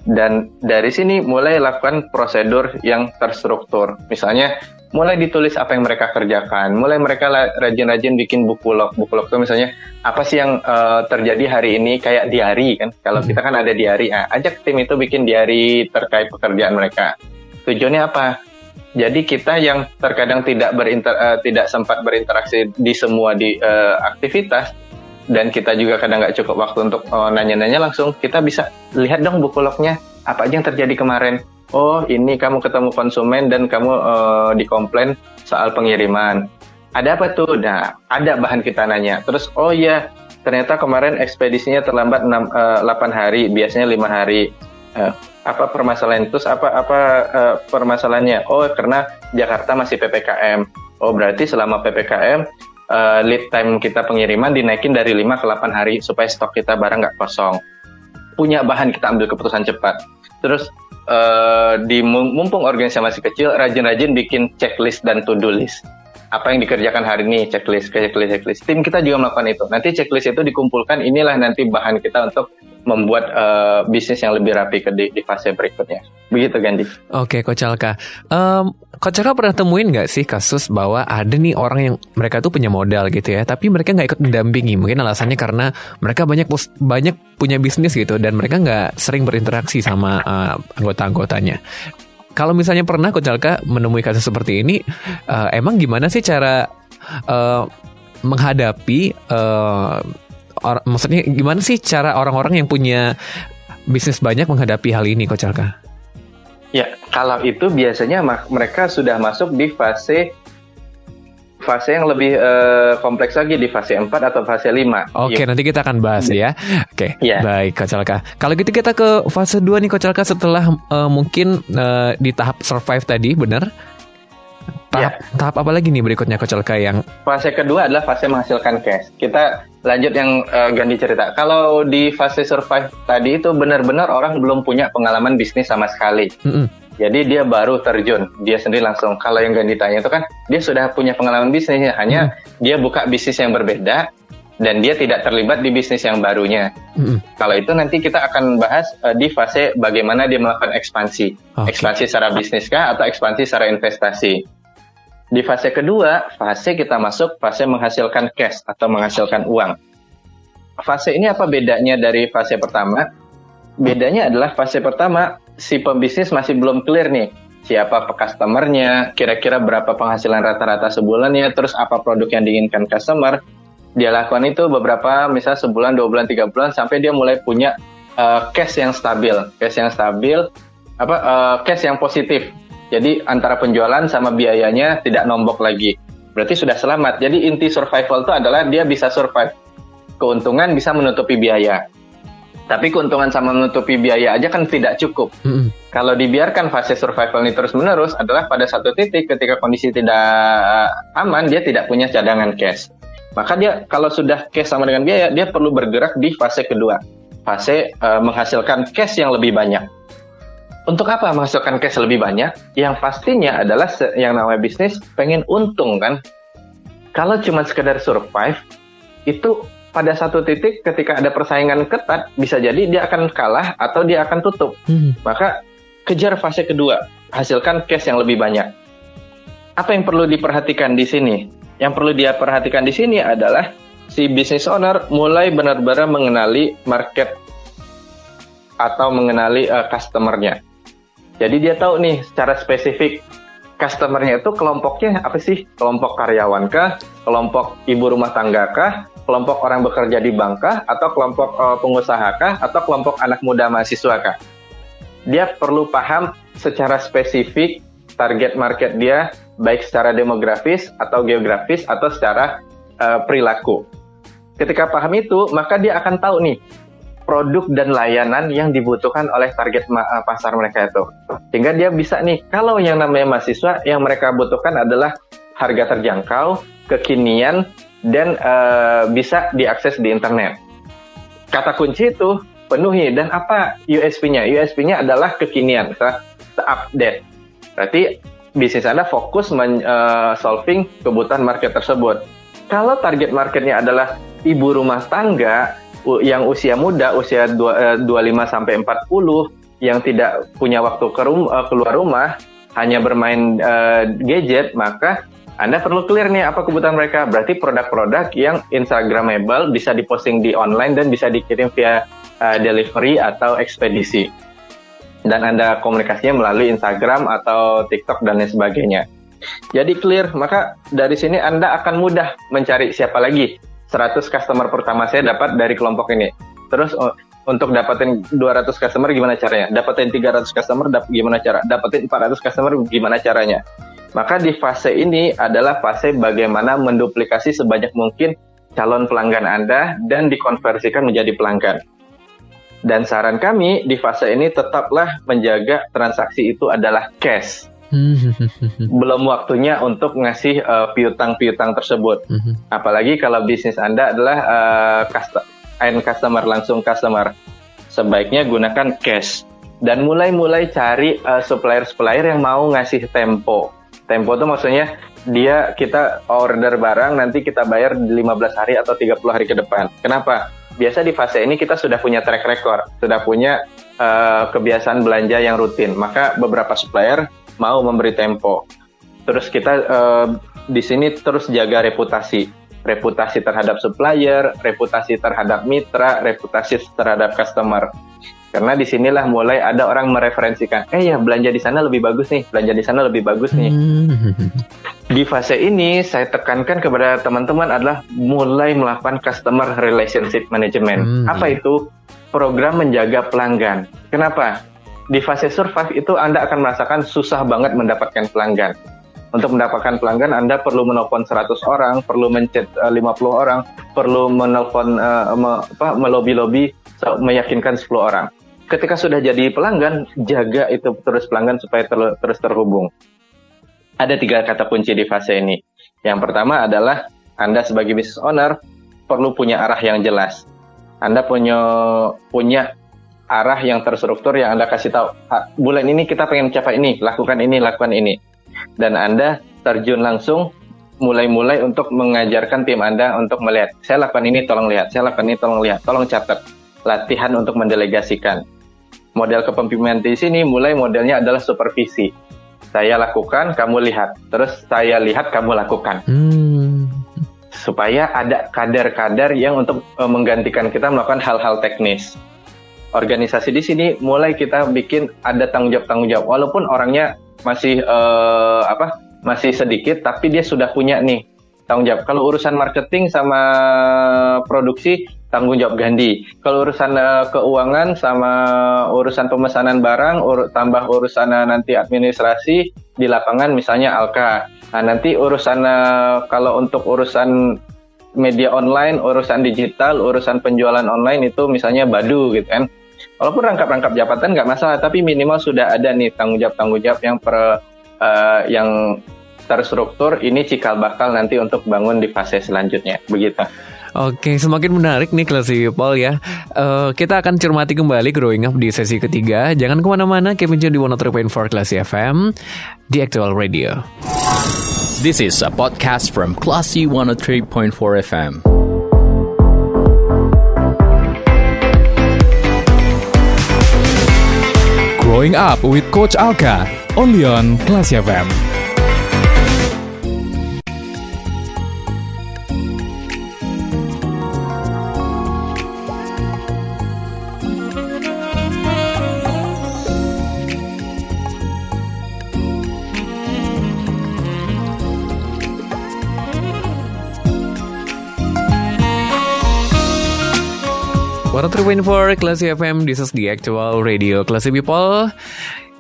Dan dari sini mulai lakukan prosedur yang terstruktur. Misalnya, mulai ditulis apa yang mereka kerjakan, mulai mereka rajin-rajin bikin buku log. Buku log itu misalnya, apa sih yang uh, terjadi hari ini, kayak diary kan. Kalau kita kan ada diary, ah, ajak tim itu bikin diary terkait pekerjaan mereka. Tujuannya apa? Jadi kita yang terkadang tidak berinter, uh, tidak sempat berinteraksi di semua di uh, aktivitas, dan kita juga kadang nggak cukup waktu untuk oh, nanya-nanya langsung, kita bisa lihat dong buku lognya apa aja yang terjadi kemarin. Oh ini kamu ketemu konsumen dan kamu uh, dikomplain soal pengiriman. Ada apa tuh? Nah ada bahan kita nanya. Terus oh iya ternyata kemarin ekspedisinya terlambat 6, uh, 8 hari, biasanya lima hari. Uh, apa permasalahan terus apa apa uh, permasalahannya? Oh karena Jakarta masih ppkm. Oh berarti selama ppkm uh, lead time kita pengiriman dinaikin dari 5 ke 8 hari supaya stok kita barang nggak kosong. Punya bahan kita ambil keputusan cepat. Terus uh, di mumpung organisasi masih kecil, rajin-rajin bikin checklist dan to-do list. Apa yang dikerjakan hari ini, checklist, checklist, checklist. Tim kita juga melakukan itu. Nanti checklist itu dikumpulkan, inilah nanti bahan kita untuk membuat uh, bisnis yang lebih rapi ke di, di fase berikutnya. Begitu Gandhi. Oke, Coach Alka. Um, Coach Alka pernah temuin nggak sih kasus bahwa ada nih orang yang mereka tuh punya modal gitu ya, tapi mereka nggak ikut mendampingi. Mungkin alasannya karena mereka banyak banyak punya bisnis gitu dan mereka nggak sering berinteraksi sama uh, anggota-anggotanya. Kalau misalnya pernah Coach Alka menemui kasus seperti ini, uh, emang gimana sih cara uh, menghadapi uh, or, maksudnya gimana sih cara orang-orang yang punya bisnis banyak menghadapi hal ini, Coach Alka? Ya, kalau itu biasanya mereka sudah masuk di fase fase yang lebih uh, kompleks lagi di fase 4 atau fase 5. Oke, okay, nanti kita akan bahas ya. Oke. Okay, ya. Baik, Coach Alka. Kalau gitu kita ke fase 2 nih Coach Alka setelah uh, mungkin uh, di tahap survive tadi, benar? Tahap, ya. tahap apa lagi nih berikutnya Coach Alka yang Fase kedua adalah fase menghasilkan cash. Kita lanjut yang uh, ganti cerita. Kalau di fase survive tadi itu benar-benar orang belum punya pengalaman bisnis sama sekali. Mm -hmm. Jadi dia baru terjun, dia sendiri langsung. Kalau yang ganti tanya itu kan dia sudah punya pengalaman bisnisnya, hanya mm -hmm. dia buka bisnis yang berbeda dan dia tidak terlibat di bisnis yang barunya. Mm -hmm. Kalau itu nanti kita akan bahas uh, di fase bagaimana dia melakukan ekspansi, okay. ekspansi secara bisnis kah atau ekspansi secara investasi. Di fase kedua, fase kita masuk fase menghasilkan cash atau menghasilkan uang. Fase ini apa bedanya dari fase pertama? Bedanya adalah fase pertama si pembisnis masih belum clear nih siapa customernya, kira-kira berapa penghasilan rata-rata sebulannya, terus apa produk yang diinginkan customer. Dia lakukan itu beberapa, misal sebulan, dua bulan, tiga bulan, sampai dia mulai punya uh, cash yang stabil, cash yang stabil, apa uh, cash yang positif. Jadi antara penjualan sama biayanya tidak nombok lagi. berarti sudah selamat. Jadi inti survival itu adalah dia bisa survive. Keuntungan bisa menutupi biaya. Tapi keuntungan sama menutupi biaya aja kan tidak cukup. Mm-mm. Kalau dibiarkan fase survival ini terus-menerus adalah pada satu titik ketika kondisi tidak aman, dia tidak punya cadangan cash. Maka dia kalau sudah cash sama dengan biaya, dia perlu bergerak di fase kedua. Fase eh, menghasilkan cash yang lebih banyak. Untuk apa menghasilkan cash lebih banyak? Yang pastinya adalah yang namanya bisnis pengen untung kan. Kalau cuma sekedar survive, itu pada satu titik ketika ada persaingan ketat, bisa jadi dia akan kalah atau dia akan tutup. Hmm. Maka kejar fase kedua, hasilkan cash yang lebih banyak. Apa yang perlu diperhatikan di sini? Yang perlu dia perhatikan di sini adalah si business owner mulai benar-benar mengenali market atau mengenali eh, customernya. Jadi dia tahu nih secara spesifik customernya itu kelompoknya apa sih? Kelompok karyawan kah? Kelompok ibu rumah tangga kah? Kelompok orang bekerja di bank kah? Atau kelompok eh, pengusaha kah? Atau kelompok anak muda mahasiswa kah? Dia perlu paham secara spesifik target market dia baik secara demografis atau geografis atau secara eh, perilaku. Ketika paham itu, maka dia akan tahu nih produk dan layanan yang dibutuhkan oleh target eh, pasar mereka itu. Sehingga dia bisa nih, kalau yang namanya mahasiswa, yang mereka butuhkan adalah harga terjangkau, kekinian, dan eh, bisa diakses di internet. Kata kunci itu penuhi dan apa USP-nya? USP-nya adalah kekinian, se-update. Berarti bisnis Anda fokus men, eh, solving kebutuhan market tersebut. Kalau target marketnya adalah ibu rumah tangga yang usia muda, usia dua- eh, 25 sampai 40 yang tidak punya waktu ke rum- eh, keluar rumah, hanya bermain eh, gadget, maka Anda perlu clear nih apa kebutuhan mereka. Berarti produk-produk yang instagramable bisa diposting di online dan bisa dikirim via eh, delivery atau ekspedisi. Dan Anda komunikasinya melalui Instagram atau TikTok dan lain sebagainya. Jadi clear, maka dari sini Anda akan mudah mencari siapa lagi. 100 customer pertama saya dapat dari kelompok ini. Terus oh, untuk dapetin 200 customer gimana caranya? Dapetin 300 customer dap gimana cara? Dapetin 400 customer gimana caranya? Maka di fase ini adalah fase bagaimana menduplikasi sebanyak mungkin calon pelanggan Anda dan dikonversikan menjadi pelanggan. Dan saran kami di fase ini tetaplah menjaga transaksi itu adalah cash. Belum waktunya untuk ngasih eh, piutang-piutang tersebut. Hmm. Apalagi kalau bisnis Anda adalah cust- end customer, langsung customer. Sebaiknya gunakan cash. Dan mulai-mulai cari eh, supplier-supplier yang mau ngasih tempo. Tempo itu maksudnya dia kita order barang nanti kita bayar di 15 hari atau 30 hari ke depan. Kenapa? Biasa di fase ini kita sudah punya track record, sudah punya eh, kebiasaan belanja yang rutin. Maka beberapa supplier mau memberi tempo. Terus kita eh, di sini terus jaga reputasi, reputasi terhadap supplier, reputasi terhadap mitra, reputasi terhadap customer. Karena di sinilah mulai ada orang mereferensikan, eh ya belanja di sana lebih bagus nih, belanja di sana lebih bagus nih. Hmm. Di fase ini saya tekankan kepada teman-teman adalah mulai melakukan customer relationship management. Hmm, Apa iya. itu? Program menjaga pelanggan. Kenapa? Di fase survive itu Anda akan merasakan susah banget mendapatkan pelanggan. Untuk mendapatkan pelanggan Anda perlu menelpon 100 orang, perlu mencet eh, 50 orang, perlu menelpon eh, me- apa, melobi-lobi so- meyakinkan 10 orang. Ketika sudah jadi pelanggan, jaga itu terus pelanggan supaya terlu- terus terhubung ada tiga kata kunci di fase ini. Yang pertama adalah Anda sebagai business owner perlu punya arah yang jelas. Anda punya punya arah yang terstruktur yang Anda kasih tahu. "Ah, Bulan ini kita pengen capai ini, lakukan ini, lakukan ini. Dan Anda terjun langsung mulai-mulai untuk mengajarkan tim Anda untuk melihat, saya lakukan ini, tolong lihat, saya lakukan ini, tolong lihat, tolong catat. Latihan untuk mendelegasikan. Model kepemimpinan di sini mulai modelnya adalah supervisi. Saya lakukan, kamu lihat. Terus saya lihat, kamu lakukan. Hmm. Supaya ada kadar-kadar yang untuk eh, menggantikan kita melakukan hal-hal teknis. Organisasi di sini mulai kita bikin ada tanggung jawab tanggung jawab. Walaupun orangnya masih eh, apa masih sedikit, tapi dia sudah punya nih tanggung jawab. Kalau urusan marketing sama produksi tanggung jawab Gandhi. Kalau urusan eh, keuangan sama urusan pemesanan barang, ur- tambah urusan eh, nanti administrasi, di lapangan misalnya Alka. Nah, nanti urusan uh, kalau untuk urusan media online, urusan digital, urusan penjualan online itu misalnya Badu gitu kan. Walaupun rangkap-rangkap jabatan nggak masalah, tapi minimal sudah ada nih tanggung jawab-tanggung jawab yang per uh, yang terstruktur ini cikal bakal nanti untuk bangun di fase selanjutnya begitu. Oke, semakin menarik nih kelas Paul ya. Uh, kita akan cermati kembali Growing Up di sesi ketiga. Jangan ke mana-mana, John di 103.4 Kelas FM di Actual Radio. This is a podcast from Classy 103.4 FM. Growing Up with Coach Alka, only on Classy FM. 103.4 Classy FM, this is the actual radio Classy People.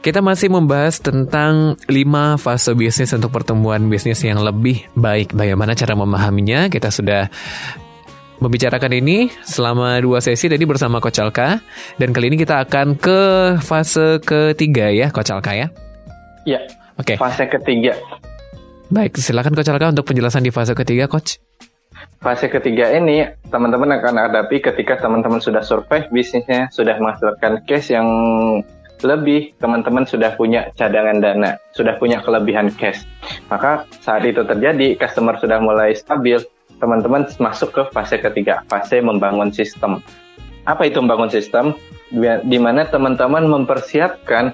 Kita masih membahas tentang 5 fase bisnis untuk pertumbuhan bisnis yang lebih baik. Bagaimana cara memahaminya, kita sudah membicarakan ini selama dua sesi tadi bersama Coach Alka. Dan kali ini kita akan ke fase ketiga ya Coach Alka ya. Iya, Oke. fase ketiga. Baik, silakan Coach Alka untuk penjelasan di fase ketiga Coach Fase ketiga ini teman-teman akan hadapi ketika teman-teman sudah survei bisnisnya, sudah menghasilkan cash yang lebih, teman-teman sudah punya cadangan dana, sudah punya kelebihan cash. Maka saat itu terjadi, customer sudah mulai stabil, teman-teman masuk ke fase ketiga, fase membangun sistem. Apa itu membangun sistem? Di mana teman-teman mempersiapkan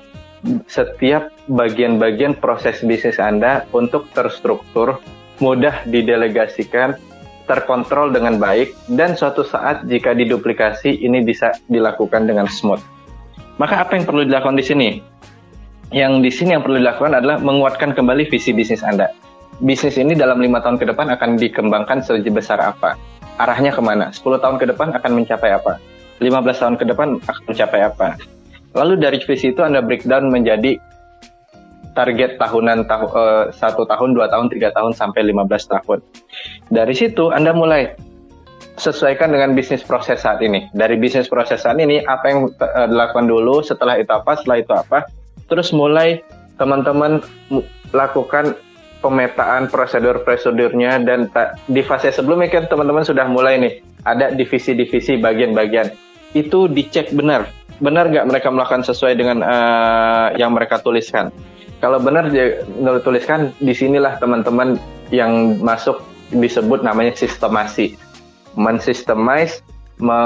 setiap bagian-bagian proses bisnis Anda untuk terstruktur, mudah didelegasikan, terkontrol dengan baik, dan suatu saat jika diduplikasi ini bisa dilakukan dengan smooth. Maka apa yang perlu dilakukan di sini? Yang di sini yang perlu dilakukan adalah menguatkan kembali visi bisnis Anda. Bisnis ini dalam lima tahun ke depan akan dikembangkan sebesar apa? Arahnya ke mana? 10 tahun ke depan akan mencapai apa? 15 tahun ke depan akan mencapai apa? Lalu dari visi itu Anda breakdown menjadi target tahunan tahu, uh, satu tahun, dua tahun, tiga tahun sampai 15 tahun. Dari situ Anda mulai sesuaikan dengan bisnis proses saat ini. Dari bisnis proses saat ini apa yang uh, dilakukan dulu, setelah itu apa, setelah itu apa, terus mulai teman-teman lakukan pemetaan prosedur-prosedurnya dan di fase sebelumnya kan teman-teman sudah mulai nih ada divisi-divisi bagian-bagian itu dicek benar benar nggak mereka melakukan sesuai dengan uh, yang mereka tuliskan kalau benar menurut tuliskan di sinilah teman-teman yang masuk disebut namanya sistemasi, mensistemize, me,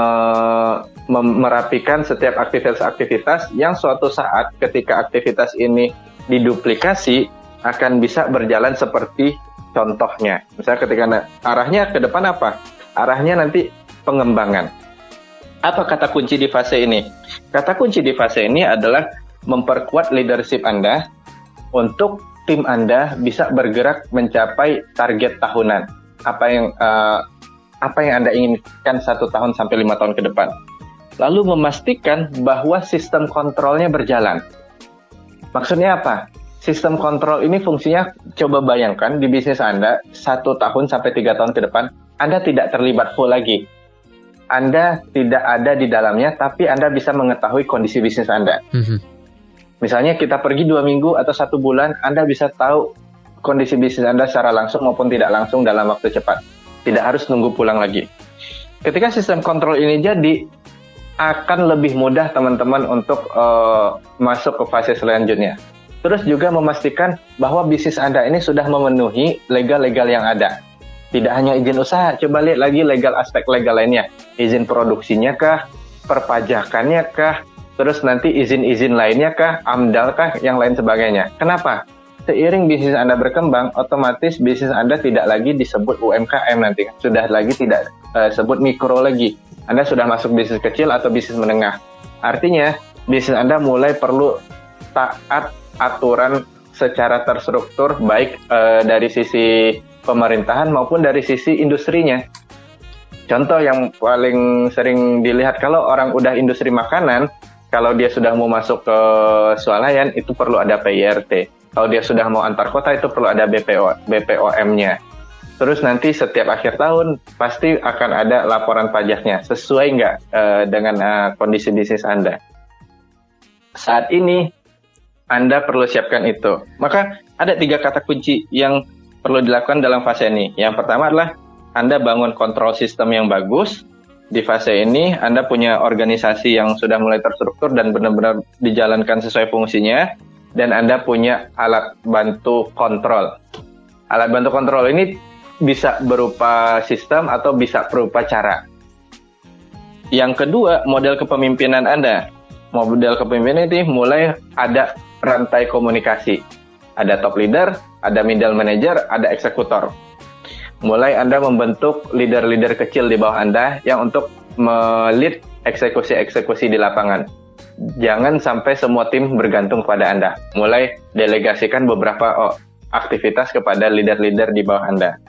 me, merapikan setiap aktivitas-aktivitas yang suatu saat ketika aktivitas ini diduplikasi akan bisa berjalan seperti contohnya. Misalnya ketika arahnya ke depan apa? Arahnya nanti pengembangan. Apa kata kunci di fase ini? Kata kunci di fase ini adalah memperkuat leadership Anda untuk tim Anda bisa bergerak mencapai target tahunan. Apa yang uh, apa yang Anda inginkan satu tahun sampai lima tahun ke depan. Lalu memastikan bahwa sistem kontrolnya berjalan. Maksudnya apa? Sistem kontrol ini fungsinya coba bayangkan di bisnis Anda satu tahun sampai tiga tahun ke depan Anda tidak terlibat full lagi. Anda tidak ada di dalamnya, tapi Anda bisa mengetahui kondisi bisnis Anda. Mm -hmm Misalnya kita pergi dua minggu atau satu bulan, Anda bisa tahu kondisi bisnis Anda secara langsung maupun tidak langsung dalam waktu cepat. Tidak harus nunggu pulang lagi. Ketika sistem kontrol ini jadi, akan lebih mudah teman-teman untuk uh, masuk ke fase selanjutnya. Terus juga memastikan bahwa bisnis Anda ini sudah memenuhi legal-legal yang ada. Tidak hanya izin usaha, coba lihat lagi legal aspek legal lainnya. Izin produksinya kah, perpajakannya kah, terus nanti izin-izin lainnya kah, amdal kah, yang lain sebagainya. Kenapa? Seiring bisnis Anda berkembang, otomatis bisnis Anda tidak lagi disebut UMKM nanti. Sudah lagi tidak uh, sebut mikro lagi. Anda sudah masuk bisnis kecil atau bisnis menengah. Artinya, bisnis Anda mulai perlu taat aturan secara terstruktur, baik uh, dari sisi pemerintahan maupun dari sisi industrinya. Contoh yang paling sering dilihat kalau orang udah industri makanan, kalau dia sudah mau masuk ke swalayan itu perlu ada PIRT. Kalau dia sudah mau antar kota itu perlu ada BPO, BPOM-nya. Terus nanti setiap akhir tahun pasti akan ada laporan pajaknya. Sesuai nggak uh, dengan uh, kondisi bisnis Anda? Saat ini Anda perlu siapkan itu. Maka ada tiga kata kunci yang perlu dilakukan dalam fase ini. Yang pertama adalah Anda bangun kontrol sistem yang bagus. Di fase ini Anda punya organisasi yang sudah mulai terstruktur dan benar-benar dijalankan sesuai fungsinya. Dan Anda punya alat bantu kontrol. Alat bantu kontrol ini bisa berupa sistem atau bisa berupa cara. Yang kedua, model kepemimpinan Anda. Model kepemimpinan ini mulai ada rantai komunikasi. Ada top leader, ada middle manager, ada eksekutor. Mulai Anda membentuk leader-leader kecil di bawah Anda yang untuk melit eksekusi-eksekusi di lapangan. Jangan sampai semua tim bergantung pada Anda. Mulai delegasikan beberapa oh, aktivitas kepada leader-leader di bawah Anda.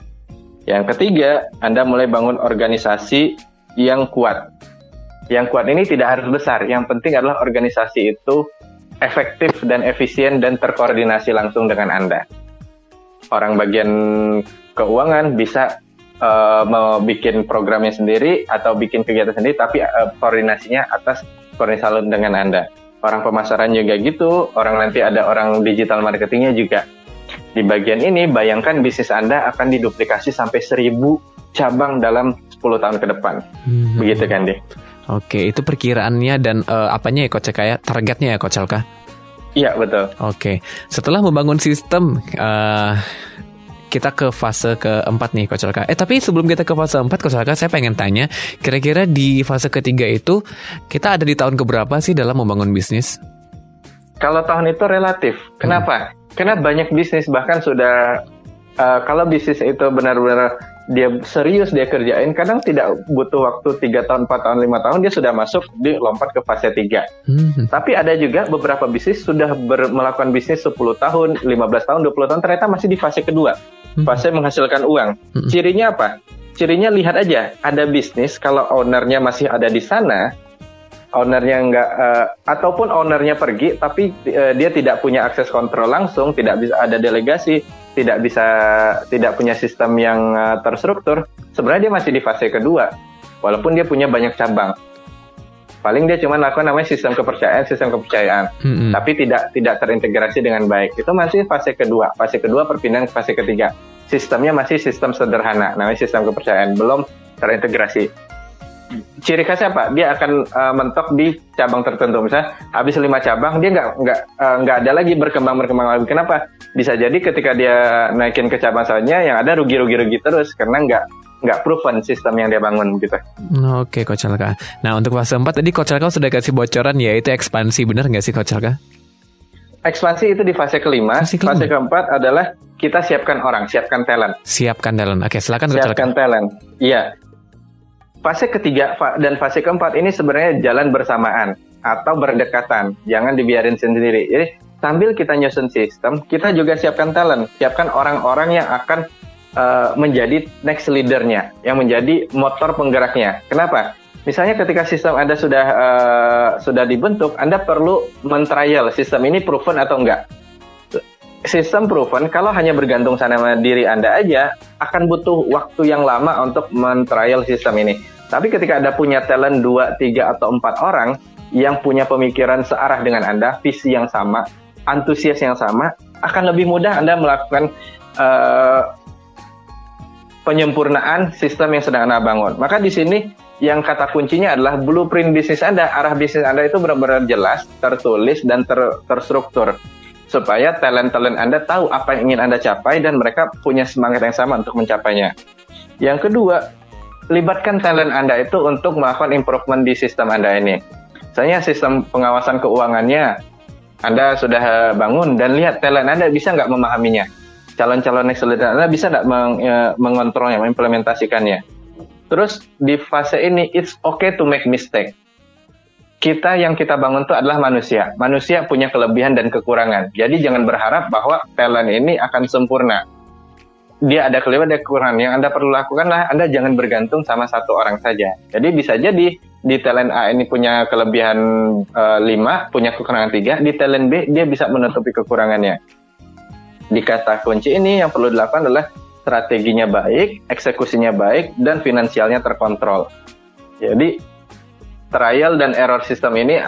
Yang ketiga, Anda mulai bangun organisasi yang kuat. Yang kuat ini tidak harus besar, yang penting adalah organisasi itu efektif dan efisien dan terkoordinasi langsung dengan Anda. Orang bagian keuangan bisa uh, mau bikin programnya sendiri atau bikin kegiatan sendiri, tapi uh, koordinasinya atas koordinasi dengan Anda. Orang pemasaran juga gitu, orang nanti ada orang digital marketingnya juga di bagian ini, bayangkan bisnis Anda akan diduplikasi sampai 1000 cabang dalam 10 tahun ke depan. Hmm. Begitu kan, deh. Oke, itu perkiraannya dan uh, apanya ya Coach ya? Targetnya ya Coach Alka? Iya, betul. Oke. Setelah membangun sistem uh, kita ke fase keempat nih Coach Alka. Eh tapi sebelum kita ke fase empat Coach Alka, saya pengen tanya, kira-kira di fase ketiga itu kita ada di tahun keberapa sih dalam membangun bisnis? Kalau tahun itu relatif. Kenapa? Hmm. Karena banyak bisnis bahkan sudah uh, kalau bisnis itu benar-benar dia serius dia kerjain kadang tidak butuh waktu 3 tahun 4 tahun 5 tahun dia sudah masuk di lompat ke fase 3 hmm. tapi ada juga beberapa bisnis sudah ber, melakukan bisnis 10 tahun 15 tahun 20 tahun ternyata masih di fase kedua hmm. fase menghasilkan uang hmm. cirinya apa cirinya lihat aja ada bisnis kalau ownernya masih ada di sana ownernya nggak uh, ataupun ownernya pergi tapi uh, dia tidak punya akses kontrol langsung tidak bisa ada delegasi tidak bisa tidak punya sistem yang uh, terstruktur sebenarnya dia masih di fase kedua walaupun dia punya banyak cabang paling dia cuma lakukan namanya sistem kepercayaan sistem kepercayaan hmm. tapi tidak tidak terintegrasi dengan baik itu masih fase kedua fase kedua perpindahan ke fase ketiga sistemnya masih sistem sederhana namanya sistem kepercayaan belum terintegrasi ciri khasnya apa? Dia akan uh, mentok di cabang tertentu. Misalnya habis lima cabang dia nggak nggak uh, nggak ada lagi berkembang berkembang lagi. Kenapa? Bisa jadi ketika dia naikin ke cabang selanjutnya yang ada rugi rugi rugi terus karena nggak nggak proven sistem yang dia bangun gitu. Oke, Coach Alka. Nah untuk fase 4 tadi Coach Alka sudah kasih bocoran ya itu ekspansi benar nggak sih Coach Alka? Ekspansi itu di fase kelima. Fase, kelima. fase keempat adalah kita siapkan orang, siapkan talent. Siapkan talent. Oke, silakan Coach Siapkan talent. Iya fase ketiga dan fase keempat ini sebenarnya jalan bersamaan atau berdekatan. Jangan dibiarin sendiri. Jadi sambil kita nyusun sistem, kita juga siapkan talent, siapkan orang-orang yang akan uh, menjadi next leadernya, yang menjadi motor penggeraknya. Kenapa? Misalnya ketika sistem Anda sudah uh, sudah dibentuk, Anda perlu men-trial sistem ini proven atau enggak. Sistem proven kalau hanya bergantung sama diri Anda aja akan butuh waktu yang lama untuk men-trial sistem ini. Tapi ketika Anda punya talent 2, 3, atau 4 orang yang punya pemikiran searah dengan Anda, visi yang sama, antusias yang sama, akan lebih mudah Anda melakukan uh, penyempurnaan sistem yang sedang Anda bangun. Maka di sini yang kata kuncinya adalah blueprint bisnis Anda, arah bisnis Anda itu benar-benar jelas, tertulis, dan ter terstruktur. Supaya talent-talent Anda tahu apa yang ingin Anda capai dan mereka punya semangat yang sama untuk mencapainya. Yang kedua, libatkan talent Anda itu untuk melakukan improvement di sistem Anda ini. Misalnya sistem pengawasan keuangannya Anda sudah bangun dan lihat talent Anda bisa nggak memahaminya. Calon-calon leader Anda bisa nggak meng, ya, mengontrolnya, mengimplementasikannya. Terus di fase ini it's okay to make mistake. Kita yang kita bangun itu adalah manusia. Manusia punya kelebihan dan kekurangan. Jadi jangan berharap bahwa talent ini akan sempurna dia ada kelebihan ada kekurangan yang anda perlu lakukan lah anda jangan bergantung sama satu orang saja jadi bisa jadi di talent A ini punya kelebihan uh, punya kekurangan tiga di talent B dia bisa menutupi kekurangannya Di kata kunci ini yang perlu dilakukan adalah strateginya baik, eksekusinya baik, dan finansialnya terkontrol. Jadi trial dan error sistem ini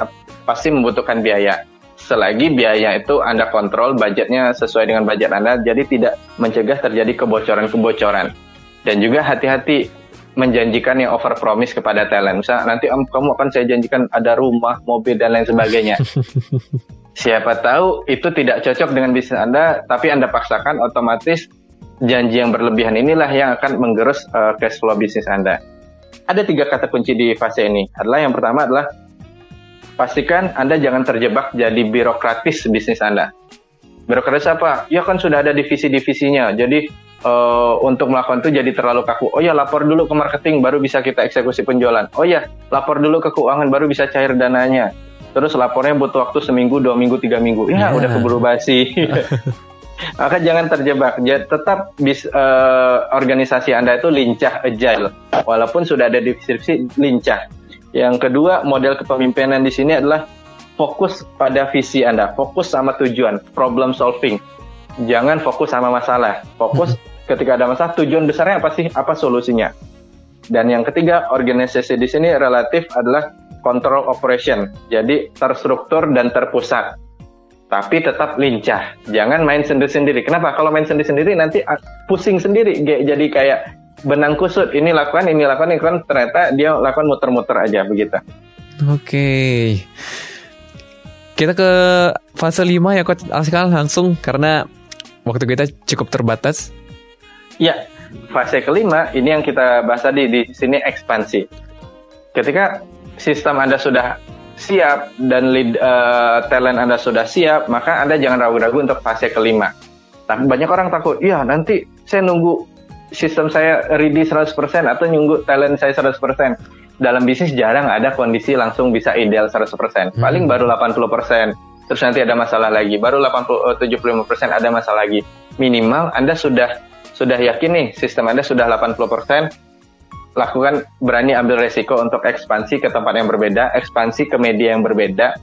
pasti membutuhkan biaya. Selagi biaya itu Anda kontrol, budgetnya sesuai dengan budget Anda, jadi tidak mencegah terjadi kebocoran-kebocoran. Dan juga hati-hati menjanjikan yang over promise kepada talent. Misal nanti om, kamu akan saya janjikan ada rumah, mobil dan lain sebagainya. (laughs) Siapa tahu itu tidak cocok dengan bisnis Anda, tapi Anda paksakan otomatis janji yang berlebihan inilah yang akan menggerus uh, cash flow bisnis Anda. Ada tiga kata kunci di fase ini. Adalah yang pertama adalah pastikan Anda jangan terjebak jadi birokratis bisnis Anda. Birokratis apa? Ya kan sudah ada divisi-divisinya. Jadi uh, untuk melakukan itu jadi terlalu kaku. Oh ya lapor dulu ke marketing baru bisa kita eksekusi penjualan. Oh ya lapor dulu ke keuangan baru bisa cair dananya. Terus lapornya butuh waktu seminggu, dua minggu, tiga minggu. Ya yeah. udah keburu basi. (laughs) Maka jangan terjebak. Tetap bis, uh, organisasi Anda itu lincah, agile. Walaupun sudah ada divisi lincah. Yang kedua, model kepemimpinan di sini adalah fokus pada visi Anda, fokus sama tujuan, problem solving. Jangan fokus sama masalah. Fokus (laughs) ketika ada masalah, tujuan besarnya apa sih? Apa solusinya? Dan yang ketiga, organisasi di sini relatif adalah control operation. Jadi terstruktur dan terpusat tapi tetap lincah. Jangan main sendiri-sendiri. Kenapa? Kalau main sendiri-sendiri nanti ah, pusing sendiri. Jadi kayak benang kusut. Ini lakukan, ini lakukan, ini lakukan. Ternyata dia lakukan muter-muter aja begitu. Oke. Kita ke fase 5 ya Coach Askal langsung karena waktu kita cukup terbatas. Ya, fase kelima ini yang kita bahas tadi di sini ekspansi. Ketika sistem Anda sudah siap dan lead, uh, talent Anda sudah siap, maka Anda jangan ragu-ragu untuk fase kelima. Tapi banyak orang takut, ya nanti saya nunggu sistem saya ready 100% atau nunggu talent saya 100%. Dalam bisnis jarang ada kondisi langsung bisa ideal 100%. Paling hmm. baru 80%. Terus nanti ada masalah lagi, baru 80 75% ada masalah lagi. Minimal Anda sudah sudah yakin nih sistem Anda sudah 80%, lakukan berani ambil resiko untuk ekspansi ke tempat yang berbeda, ekspansi ke media yang berbeda,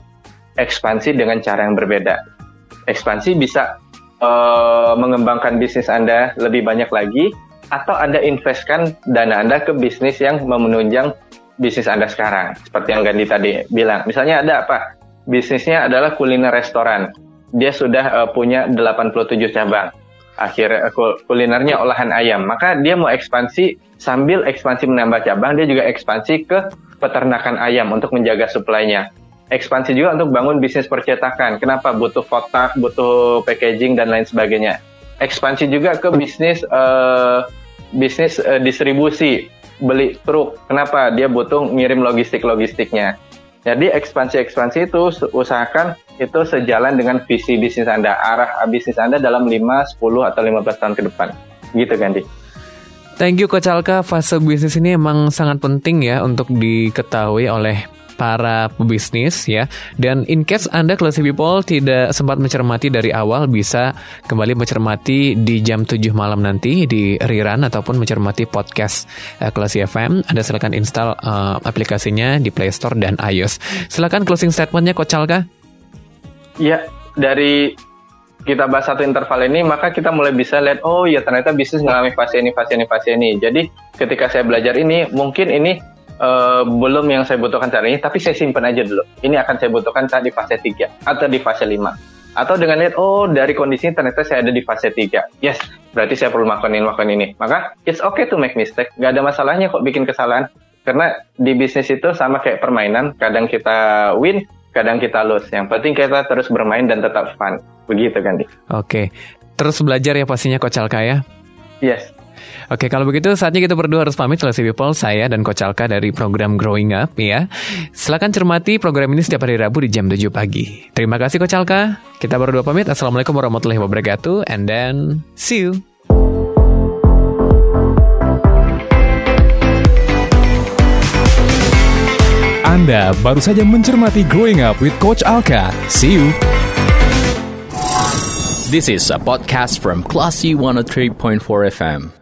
ekspansi dengan cara yang berbeda. Ekspansi bisa uh, mengembangkan bisnis Anda lebih banyak lagi, atau Anda investkan dana Anda ke bisnis yang menunjang bisnis Anda sekarang. Seperti yang Gandhi tadi bilang. Misalnya ada apa? Bisnisnya adalah kuliner restoran. Dia sudah uh, punya 87 cabang akhirnya kulinernya olahan ayam. Maka dia mau ekspansi sambil ekspansi menambah cabang, dia juga ekspansi ke peternakan ayam untuk menjaga suplainya. Ekspansi juga untuk bangun bisnis percetakan. Kenapa? Butuh kotak, butuh packaging dan lain sebagainya. Ekspansi juga ke bisnis uh, bisnis uh, distribusi, beli truk. Kenapa? Dia butuh ngirim logistik-logistiknya. Jadi ekspansi-ekspansi itu usahakan itu sejalan dengan visi bisnis Anda, arah bisnis Anda dalam 5, 10 atau 15 tahun ke depan. Gitu Gandhi. Thank you Coach Alka, fase bisnis ini emang sangat penting ya untuk diketahui oleh para pebisnis ya. Dan in case Anda Classy People tidak sempat mencermati dari awal bisa kembali mencermati di jam 7 malam nanti di rerun ataupun mencermati podcast uh, Classy FM. Anda silakan install uh, aplikasinya di Play Store dan iOS. Silakan closing statementnya Coach Alka. Ya, dari kita bahas satu interval ini, maka kita mulai bisa lihat, oh ya ternyata bisnis mengalami fase ini, fase ini, fase ini. Jadi ketika saya belajar ini, mungkin ini uh, belum yang saya butuhkan saat ini, tapi saya simpan aja dulu. Ini akan saya butuhkan saat di fase 3 atau di fase 5. Atau dengan lihat, oh dari kondisi ternyata saya ada di fase 3. Yes, berarti saya perlu melakukan ini, melakukan ini. Maka it's okay to make mistake. Gak ada masalahnya kok bikin kesalahan. Karena di bisnis itu sama kayak permainan, kadang kita win, kadang kita lose. Yang penting kita terus bermain dan tetap fun. Begitu kan, Oke. Terus belajar ya pastinya Coach Alka ya? Yes. Oke, kalau begitu saatnya kita berdua harus pamit Classy People, saya dan Coach Alka dari program Growing Up ya. Silahkan cermati program ini setiap hari Rabu di jam 7 pagi. Terima kasih Coach Alka. Kita berdua pamit. Assalamualaikum warahmatullahi wabarakatuh. And then, see you. Anda baru saja mencermati Growing Up with Coach Alka. See you. This is a podcast from Classy 103.4 FM.